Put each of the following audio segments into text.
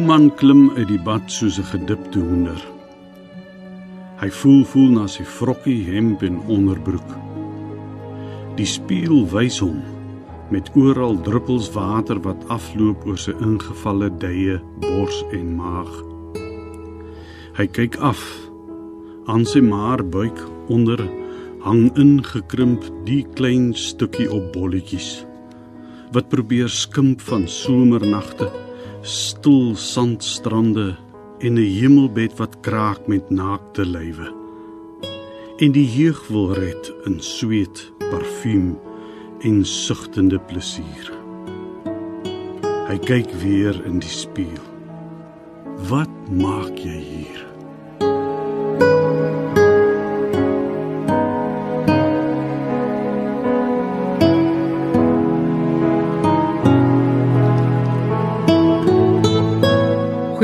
man klim uit die bad soos 'n gedipte hoender. Hy voel voel na sy vrokkie, hemp en onderbroek. Die spieël wys hom met oral druppels water wat afloop oor sy ingevalle dye, bors en maag. Hy kyk af. Aan sy maar buik onder hang ingekrimp die klein stukkie op bolletjies wat probeer skimp van somernagte stil sandstrande en 'n hemelbed wat kraak met naakte lywe. En die jeug wil red in sweet, parfuum en sugtende plesier. Hy kyk weer in die spieël. Wat maak jy hier?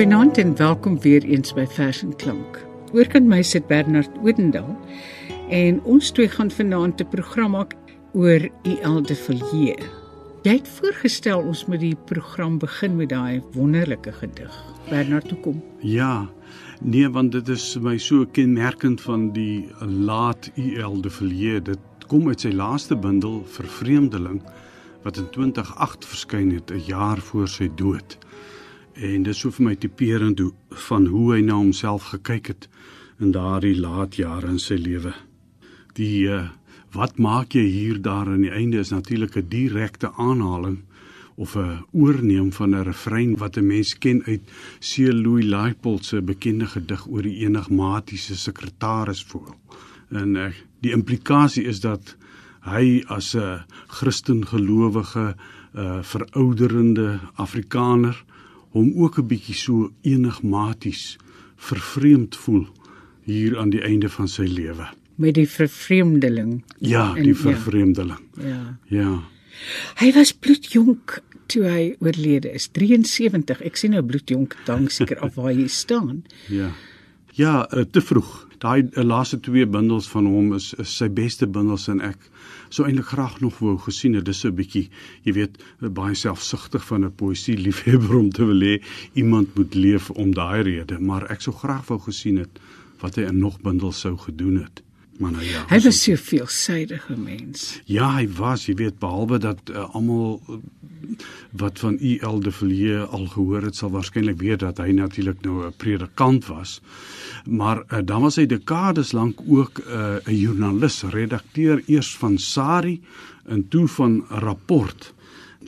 Goeienaand en welkom weer eens by Vers en Klank. Oorkant my sit Bernard Odendaal en ons twee gaan vanaand 'n program maak oor UL de Villiers. Jy het voorgestel ons moet die program begin met daai wonderlike gedig. Bernard, toe kom. Ja. Nee, want dit is my so kenmerkend van die laat UL de Villiers. Dit kom uit sy laaste bundel Vervreemdeling wat in 2008 verskyn het, 'n jaar voor sy dood. En dit is so vir my tipeerend hoe van hoe hy na homself gekyk het in daardie laat jare in sy lewe. Die uh, wat maak jy hier daar aan die einde is natuurlik 'n direkte aanhaling of 'n oorneem van 'n refrein wat 'n mens ken uit C. Louis Leipold se bekende gedig oor die enigmatiese sekretaris voel. En uh, die implikasie is dat hy as 'n Christen gelowige uh, verouderende Afrikaner hom ook 'n bietjie so enigmaties vervreemd voel hier aan die einde van sy lewe. Met die vervreemdeling. Ja, die en, vervreemdeling. Ja. Ja. Hy was bloedjonk toe hy oorlede is. 73. Ek sien nou bloedjonk dank seker af waar hy staan. Ja. Ja, uh, te vroeg. Daai uh, laaste twee bundels van hom is, is sy beste bundels en ek sou eintlik graag nog wou gesien het. Dis so 'n bietjie, jy weet, baie selfsugtig van 'n poësie liefhebber om te wil hê iemand moet leef om daai rede, maar ek sou graag wou gesien het wat hy in nog bundels sou gedoen het. Maar nou ja. Hy was so veelsidige mens. Ja, hy was, jy weet, behalwe dat uh, almal uh, wat van U.L. de Villiers al gehoor het, sal waarskynlik weet dat hy natuurlik nou 'n predikant was. Maar uh, dan was hy dekades lank ook 'n uh, joernalis, redakteur eers van Sari en toe van Rapport.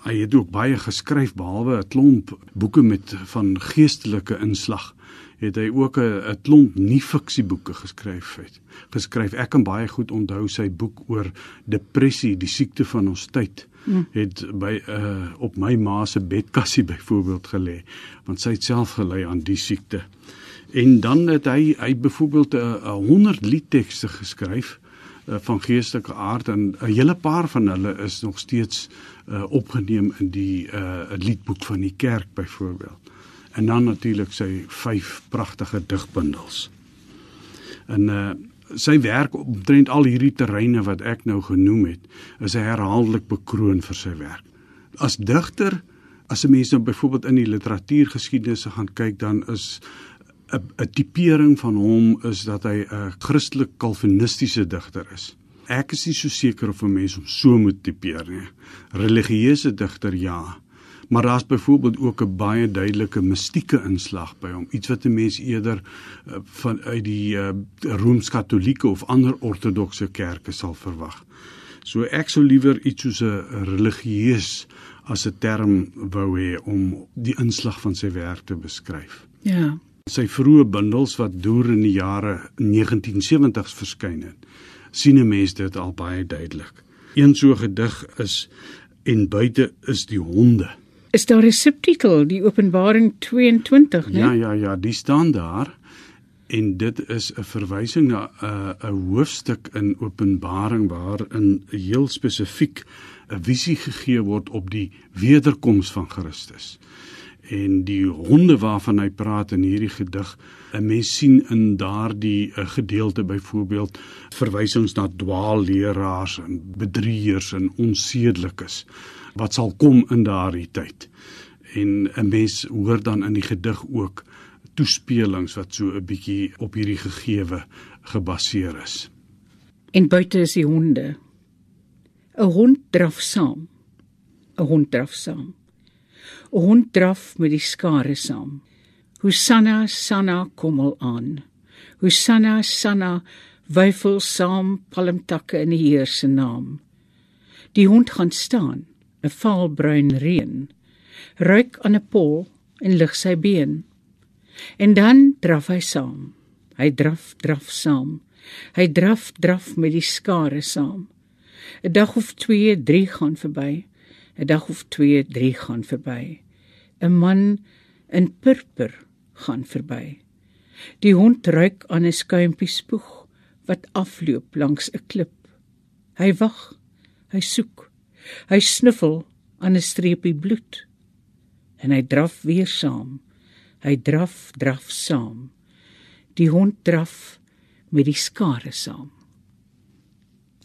Hy het ook baie geskryf behalwe 'n klomp boeke met van geestelike inslag het hy ook 'n klomp nie fiksieboeke geskryf het. Geskryf ek kan baie goed onthou sy boek oor depressie, die siekte van ons tyd mm. het by uh op my ma se bedkassie byvoorbeeld gelê want sy het self gelei aan die siekte. En dan het hy hy byvoorbeeld 'n uh, 100 liedtekste geskryf uh, van geestelike aard en 'n hele paar van hulle is nog steeds uh, opgeneem in die uh liedboek van die kerk byvoorbeeld en dan natuurlik sy vyf pragtige digbundels. En uh sy werk omtrent al hierdie terreine wat ek nou genoem het, is hy herhaaldelik bekroon vir sy werk. As digter, as 'n mens nou byvoorbeeld in die literatuurgeskiedenis gaan kyk, dan is 'n 'n tipering van hom is dat hy 'n Christelik kalvinistiese digter is. Ek is nie so seker of 'n mens hom so moet tipeer nie. Religieuse digter ja, maar daar's byvoorbeeld ook 'n baie duidelike mistieke inslag by hom iets wat 'n mens eerder uh, van uit die uh, rooms-katolieke of ander ortodokse kerke sal verwag. So ek sou liewer iets soos 'n religieus as 'n term wou hê om die inslag van sy werk te beskryf. Ja. Sy vroeë bundels wat deur in die jare 1970s verskyn het, sien 'n mens dit al baie duidelik. Een so gedig is en buite is die honde is daar 'n subtitel, die Openbaring 22, né? Ja, ja, ja, die staan daar en dit is 'n verwysing na 'n uh, 'n hoofstuk in Openbaring waarin heel spesifiek 'n visie gegee word op die wederkoms van Christus. En die honde waarvan hy praat in hierdie gedig, 'n mens sien in daardie uh, gedeelte byvoorbeeld verwysings na dwaalleraars en bedrieërs en onsedelikes wat sal kom in daardie tyd. En 'n mens hoor dan in die gedig ook toespelings wat so 'n bietjie op hierdie gegewe gebaseer is. En buite is die honde. 'n Hond draf saam. 'n Hond draf saam. 'n Hond draf met die skare saam. Hosanna, Sanna kom al aan. Hosanna, Sanna wyfel saam palmtakke in die Heer se naam. Die hond gaan staan, 'n vaalbruin reën, ruik aan 'n pol en lig sy been. En dan draf hy saam. Hy draf, draf saam. Hy draf, draf met die skare saam. 'n Dag of 2, 3 gaan verby. 'n Dag of 2, 3 gaan verby. 'n Man in purper gaan verby. Die hond ruik aan 'n skuimpie spoeg wat afloop langs 'n klip. Hy wag, hy soek. Hy snuffel aan 'n streepie bloed. En hy draf weer saam. Hy draf, draf saam. Die hond draf met die skare saam.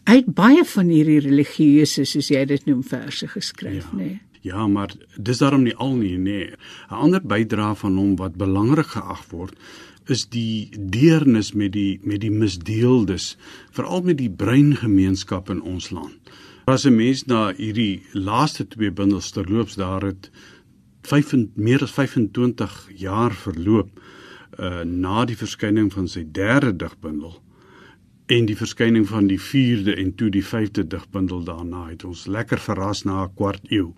Hy het baie van hierdie religieuse soos jy dit noem verse geskryf, Ja. nê? Nee. Ja, maar dis daarom nie al nie, nee. 'n Ander bydra van hom wat belangrik geag word, is die deernis met die met die misdeeldes, veral met die bruin gemeenskap in ons land. As 'n mens na hierdie laaste twee bundels terloops daar het 5 meer as 25 jaar verloop uh na die verskyning van sy derde digbundel en die verskyning van die 4de en toe die 5de digbundel daarna het ons lekker verras na 'n kwart eeu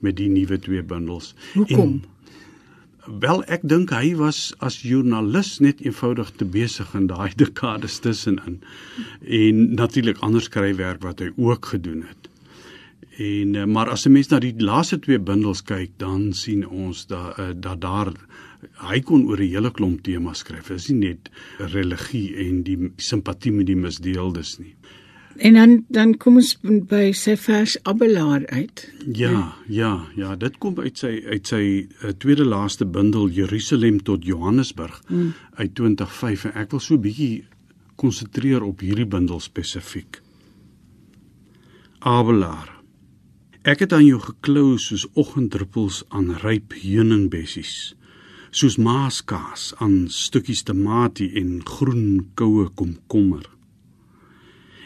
met die nuwe twee bundels. Hoekom? En, wel ek dink hy was as joernalis net eenvoudig te besig in daai dekades tussenin. En natuurlik ander skryfwerk wat hy ook gedoen het. En eh, maar as 'n mens na die laaste twee bundels kyk, dan sien ons dat uh, dat daar hy kon oor 'n hele klomp temas skryf. Dit is nie net religie en die simpatie met die misdeeldes nie. En dan dan kom ons by sy vers Abelaar uit. Ja, ja, ja, dit kom uit sy uit sy uh, tweede laaste bundel Jerusalem tot Johannesburg mm. uit 2005 en ek wil so 'n bietjie konsentreer op hierdie bundel spesifiek. Abelaar. Ek het aan jou geklou soos oggenddruppels aan ryp heuningbessies, soos maaskaas aan stukkies tamatie en groen koue komkommer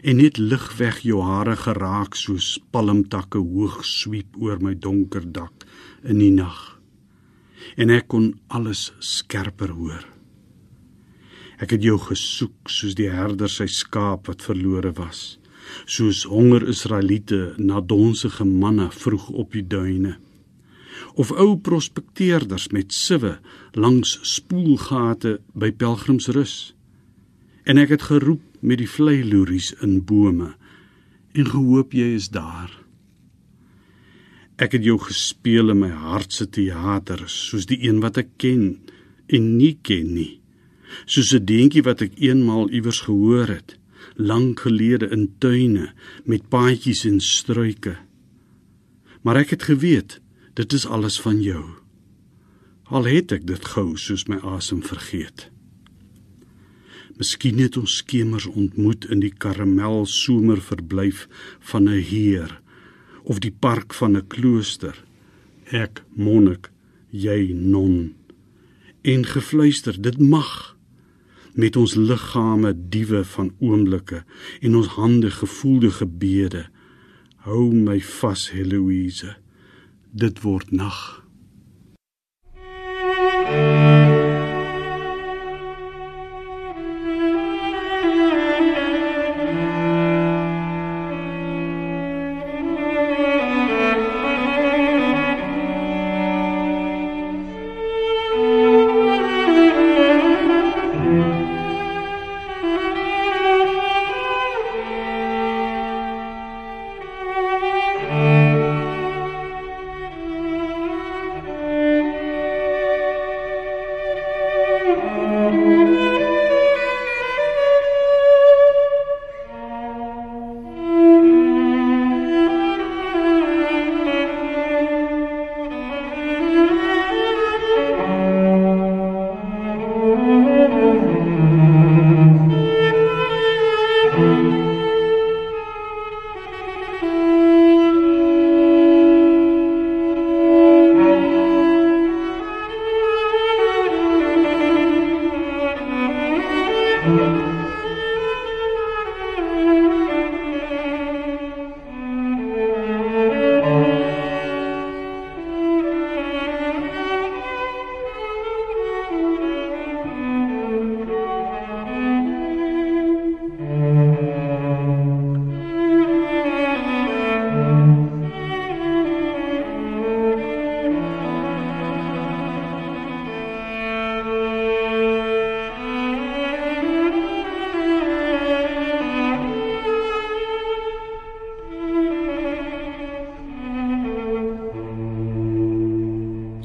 en net lig weg jou hare geraak soos palmtakke hoog sweep oor my donker dak in die nag. En ek kon alles skerper hoor. Ek het jou gesoek soos die herder sy skaap wat verlore was. Soos honger Israeliete na donsige manne vroeg op die duine. Of ou prospekteerders met siwe langs spoelgate by pelgrimsrus. En ek het geroep met die vleiloeries in bome en gehoop jy is daar. Ek het jou gespeel in my hart se teater soos die een wat ek ken en nie ken nie. Soos 'n deentjie wat ek eenmaal iewers gehoor het, lank gelede in tuine met paadjies en struike. Maar ek het geweet dit is alles van jou. Al het ek dit gou soos my asem vergeet. Miskien het ons skemers ontmoet in die karamel somerverblyf van 'n heer of die park van 'n klooster. Ek monnik, jy non. En gefluister, dit mag met ons liggame diewe van oomblikke en ons hande gevoelde gebede. Hou my vas, Heloise. Dit word nag.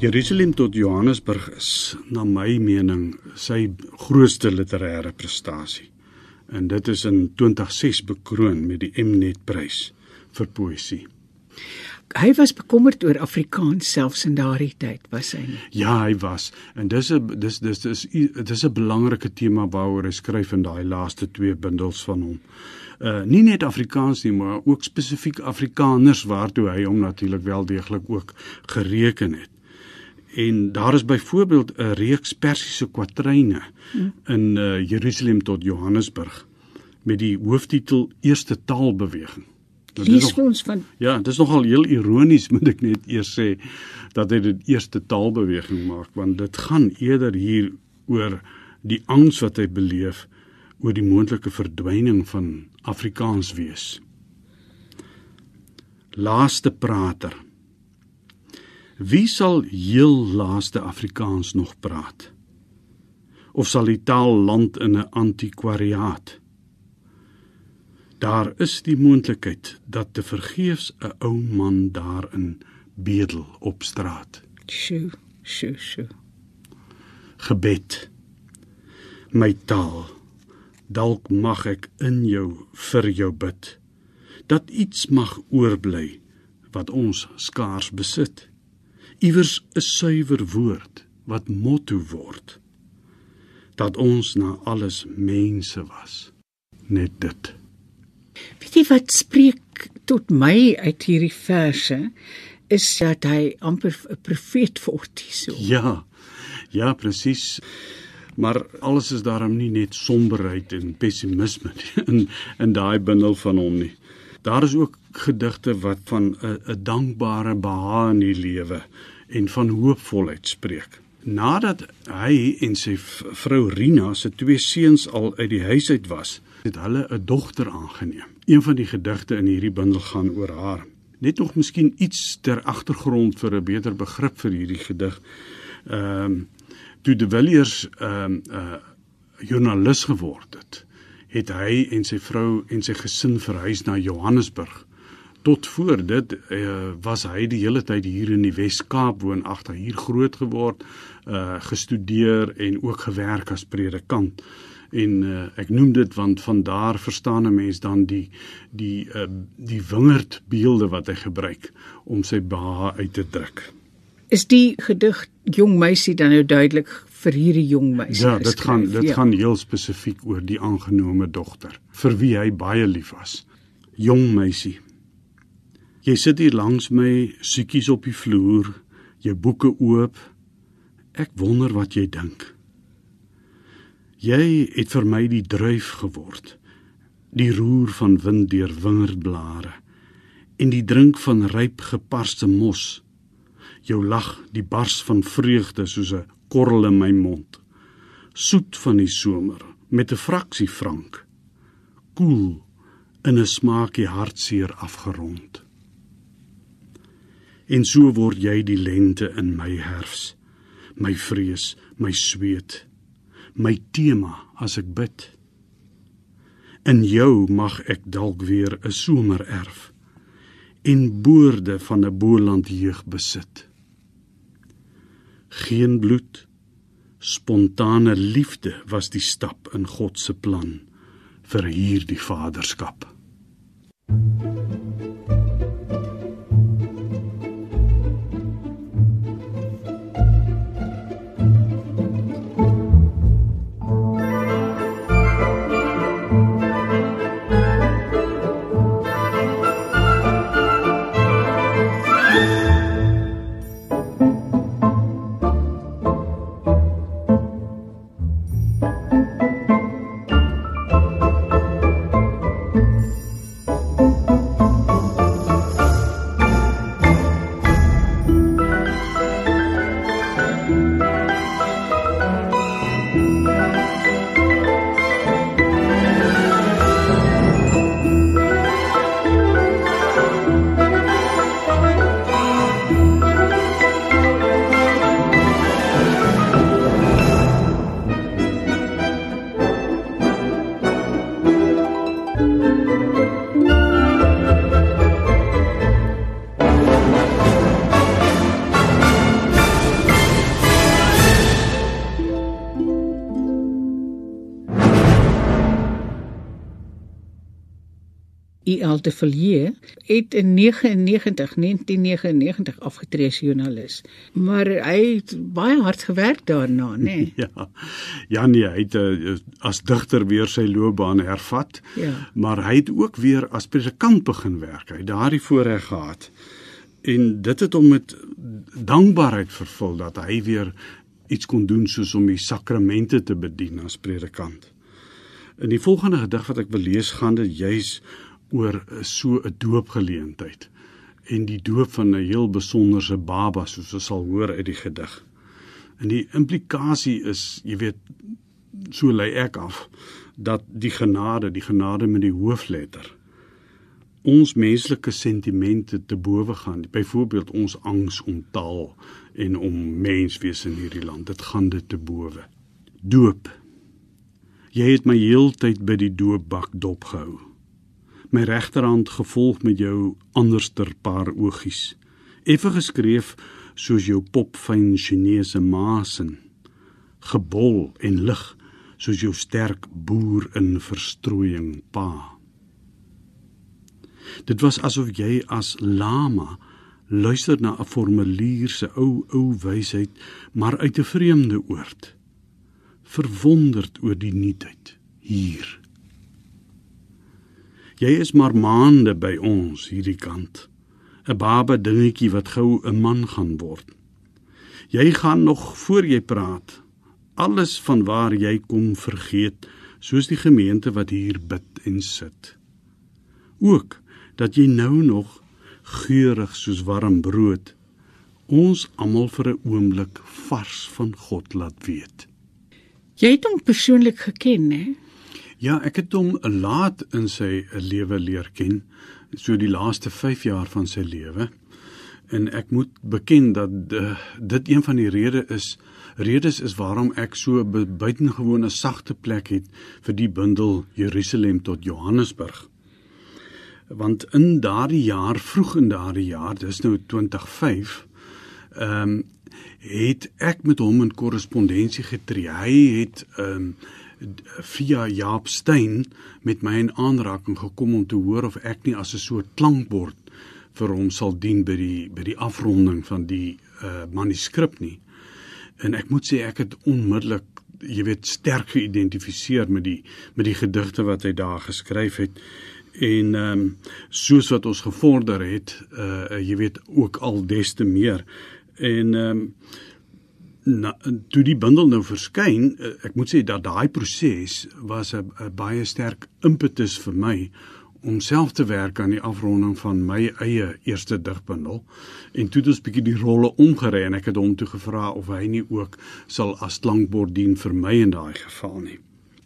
Jerusalem tot Johannesburg is na my mening sy grootste literêre prestasie. En dit is in 2006 bekroon met die Mnet prys vir poësie. Hy was bekommerd oor Afrikaans selfs in daardie tyd, was hy nie? Ja, hy was. En dis 'n dis dis dis dis 'n belangrike tema waaroor hy skryf in daai laaste twee bundels van hom. Uh nie net Afrikaans nie, maar ook spesifiek Afrikaners waartoe hy hom natuurlik wel deeglik ook gereken het. En daar is byvoorbeeld 'n reeks Persiese kwatryne hmm. in uh, Jerusalem tot Johannesburg met die hooftitel Eerste Taalbeweging. Lees ons van Ja, dit is nogal heel ironies moet ek net eers sê dat hy dit Eerste Taalbeweging maak want dit gaan eerder hier oor die angs wat hy beleef oor die moontlike verdwyning van Afrikaans wees. Laaste prater Wie sal heel laaste Afrikaans nog praat? Of sal die taal land in 'n antikwariaat? Daar is die moontlikheid dat te vergeefs 'n ou man daarin bedel op straat. Sjoe, sjoe, sjoe. Gebed. My taal. Dalk mag ek in jou vir jou bid dat iets mag oorbly wat ons skaars besit iewers 'n suiwer woord wat motto word dat ons na alles mense was. Net dit. Weet jy wat spreek tot my uit hierdie verse? Is dat hy amper 'n profeet word hierso. Ja ja presies maar alles is daarom nie net somberheid en pessimisme in in daai bundel van hom nie Daar is ook gedigte wat van 'n 'n dankbare behaag in die lewe en van hoopvolheid spreek. Nadat hy en sy vrou Rina se twee seuns al uit die huis uit was, het hulle 'n dogter aangeneem. Een van die gedigte in hierdie bundel gaan oor haar. Net nog miskien iets ter agtergrond vir 'n beter begrip vir hierdie gedig. Ehm um, toe de Villiers ehm um, 'n uh, joernalis geword het, het hy en sy vrou en sy gesin verhuis na Johannesburg. Tot voor dit uh, was hy die hele tyd hier in die Wes-Kaap woonagtig, hier groot geword, uh gestudeer en ook gewerk as predikant. En uh, ek noem dit want van daar verstaan 'n mens dan die die uh, die wingerdbeelde wat hy gebruik om sy beha uit te druk. Is die gedig Jong meisie dan nou duidelik vir hierdie jong meisie. Ja, dit gaan dit ja. gaan heel spesifiek oor die aangenome dogter vir wie hy baie lief was. Jong meisie. Jy sit hier langs my, siekies op die vloer, jou boeke oop. Ek wonder wat jy dink. Jy het vir my die druif geword. Die roer van wind deur wingerdblare en die drink van ryp geparste mos. Jou lag, die bars van vreugde soos 'n korrel in my mond. Soet van die somer met 'n fraksie frank. Koel in 'n smaakie hartseer afgerond. En so word jy die lente in my herfs, my vrees, my sweet, my tema as ek bid. In jou mag ek dalk weer 'n somer erf en boorde van 'n boeland jeug besit geen bloed. Spontane liefde was die stap in God se plan vir hierdie vaderskap I.L. de Villiers het in 99 1999 afgetree as joernalis. Maar hy het baie hard gewerk daarna, nê? Nee? Ja. Ja nee, hy het uh, as digter weer sy loopbaan hervat. Ja. Maar hy het ook weer as predikant begin werk. Hy het daardie voorreg gehad. En dit het hom met dankbaarheid vervul dat hy weer iets kon doen soos om die sakramente te bedien as predikant. In die volgende gedig wat ek wil lees, gaan dit juis oor so 'n doopgeleentheid en die doop van 'n heel besonderse baba soos ons sal hoor uit die gedig. En die implikasie is, jy weet, so lei ek af dat die genade, die genade met die hoofletter ons menslike sentimente te bowe gaan. Byvoorbeeld ons angs om taal en om menswees in hierdie land. Dit gaan dit te bowe. Doop. Jy het my heeltyd by die doopbak dopgehou my regterhand gevolg met jou anderster paar oogies. Effe geskreef soos jou popfyn Chinese masen gebol en lig soos jou sterk boer in verstrooiing pa. Dit was asof jy as lama luister na 'n formulier se ou ou wysheid maar uit 'n vreemde oord verwonderd oor die nuutheid hier Jy is maar maande by ons hierdie kant. 'n Baba dingetjie wat gou 'n man gaan word. Jy gaan nog voor jy praat alles van waar jy kom vergeet, soos die gemeente wat hier bid en sit. Ook dat jy nou nog geurig soos warm brood ons almal vir 'n oomblik vars van God laat weet. Jy het hom persoonlik geken, hè? Ja, ek het hom laat in sy lewe leer ken, so die laaste 5 jaar van sy lewe. En ek moet beken dat uh, dit een van die redes is redes is waarom ek so 'n buitengewone sagte plek het vir die bundel Jerusalem tot Johannesburg. Want in daardie jaar, vroeg in daardie jaar, dis nou 2005, ehm um, het ek met hom in korrespondensie getree. Hy het ehm um, via Jaap Steyn met my in aanraking gekom om te hoor of ek nie as 'n soort klankbord vir hom sal dien by die by die afronding van die uh manuskrip nie. En ek moet sê ek het onmiddellik jy weet sterk geïdentifiseer met die met die gedigte wat hy daar geskryf het en ehm um, soos wat ons gevorder het uh jy weet ook al des te meer en ehm um, na, toe die bundel nou verskyn, eh, ek moet sê dat daai proses was 'n baie sterk impetus vir my om self te werk aan die afronding van my eie eerste digbundel. En toe het ons bietjie die rolle omgery en ek het hom toe gevra of hy nie ook sal as klankbord dien vir my in daai geval nie.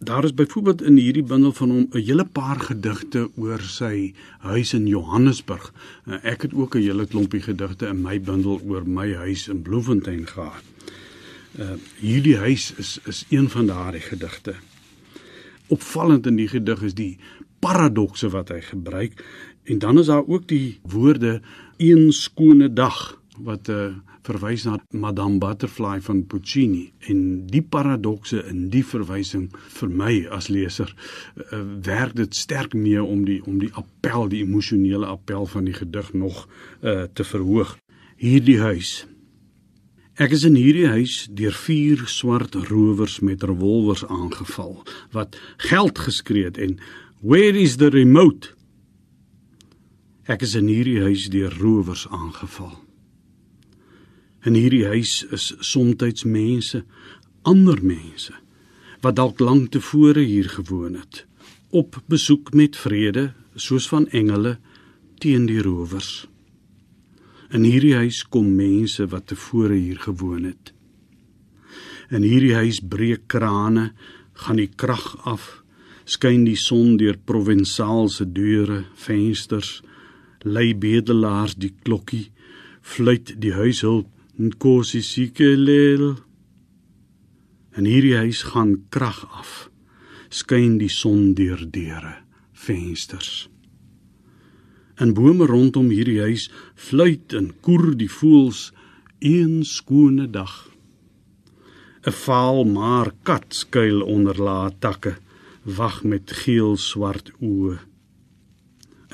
Daar is byvoorbeeld in hierdie bundel van hom 'n hele paar gedigte oor sy huis in Johannesburg. Eh, ek het ook 'n hele klompie gedigte in my bundel oor my huis in Bloemfontein gehad. Uh hierdie huis is is een van daardie gedigte. Opvallend in die gedig is die paradokse wat hy gebruik en dan is daar ook die woorde een skone dag wat uh verwys na Madame Butterfly van Puccini en die paradokse in die verwysing vir my as leser uh, werk dit sterk mee om die om die appel die emosionele appel van die gedig nog uh te verhoog. Hierdie huis Ek is in hierdie huis deur vier swart rowers met revolvers aangeval wat geld geskree het en where is the remote? Ek is in hierdie huis deur rowers aangeval. In hierdie huis is soms mense, ander mense wat dalk lank tevore hier gewoon het, op besoek met vrede soos van engele teen die rowers. In hierdie huis kom mense wat tevore hier gewoon het. In hierdie huis breek krane, gaan die krag af, skyn die son deur provensaalse deure, vensters, lei bedelaars die klokkie, fluit die huishulp nkosi sikelel. In hierdie huis gaan krag af, skyn die son deur deure, vensters. In bome rondom hierdie huis fluit en koer die voëls een skone dag. 'n Vaal maar kat skuil onder lae takke, wag met geel swart oë.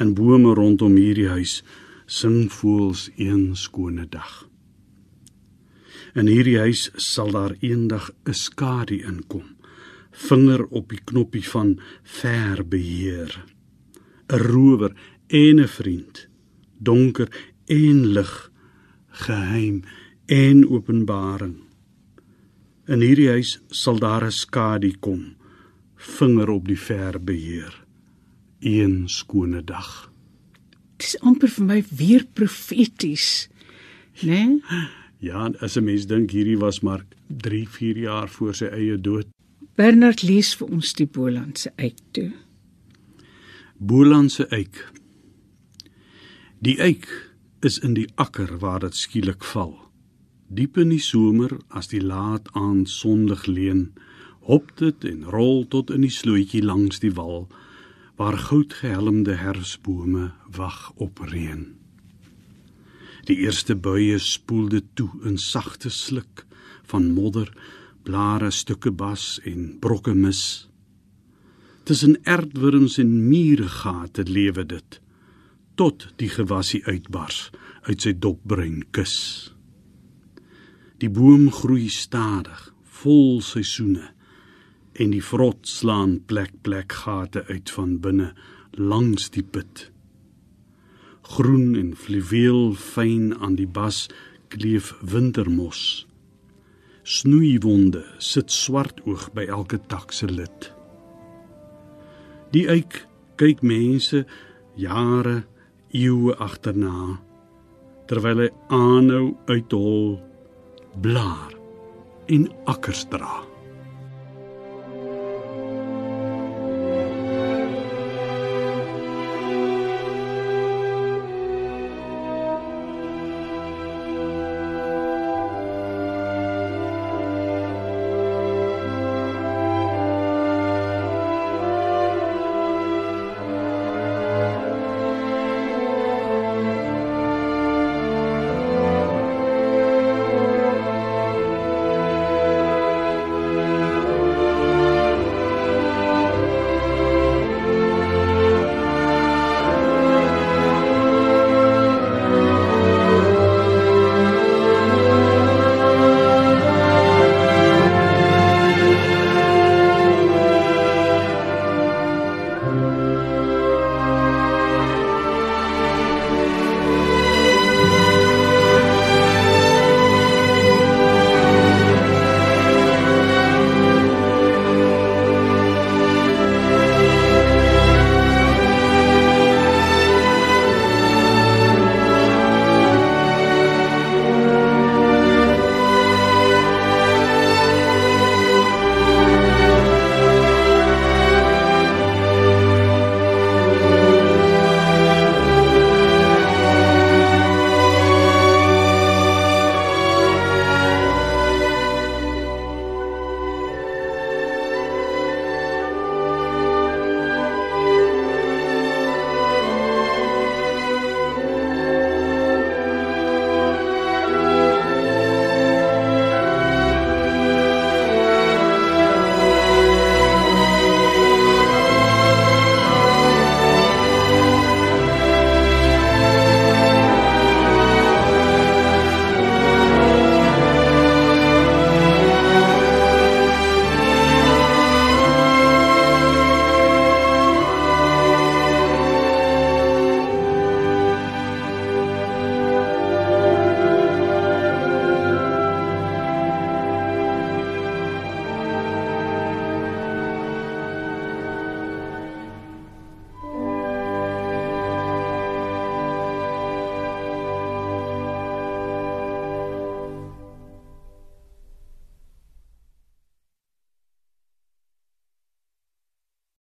In bome rondom hierdie huis sing voels een skone dag. In hierdie huis sal daar eendag 'n skadu inkom. Vinger op die knoppie van ver beheer. 'n Rower en 'n vriend. Donker en lig. Geheim en openbaring. In hierdie huis sal daar 'n skadu kom. Vinger op die ver beheer. Een skone dag. Dit is amper vir my weer profeties. Né? Nee? Ja, as 'n mens dink hierdie was maar 3, 4 jaar voor sy eie dood. Bernard lees vir ons die Bolandse eik toe. Bolandse eik. Die eik is in die akker waar dit skielik val. Diep in die somer as die laat aand sondig leen, hop dit en rol tot in die slootjie langs die wal waar goudgehelmde herfsbome wag op reën. Die eerste buie spoel dit toe in sagte sluk van modder, blare, stukke bas en brokke mis. Tussen erdwurms en muuregate lewe dit tot die gewassie uitbars uit sy dopbrein kus. Die boom groei stadig, vol seisoene en die vrot slaan plek plek gate uit van binne langs die put groen en fluweel fyn aan die bas kleef wintermos. Snoeiwonde sit swart oog by elke tak se lid. Die eik kyk mense jare eeue agterna terwyl hy aanhou uithol blaar en akkers dra.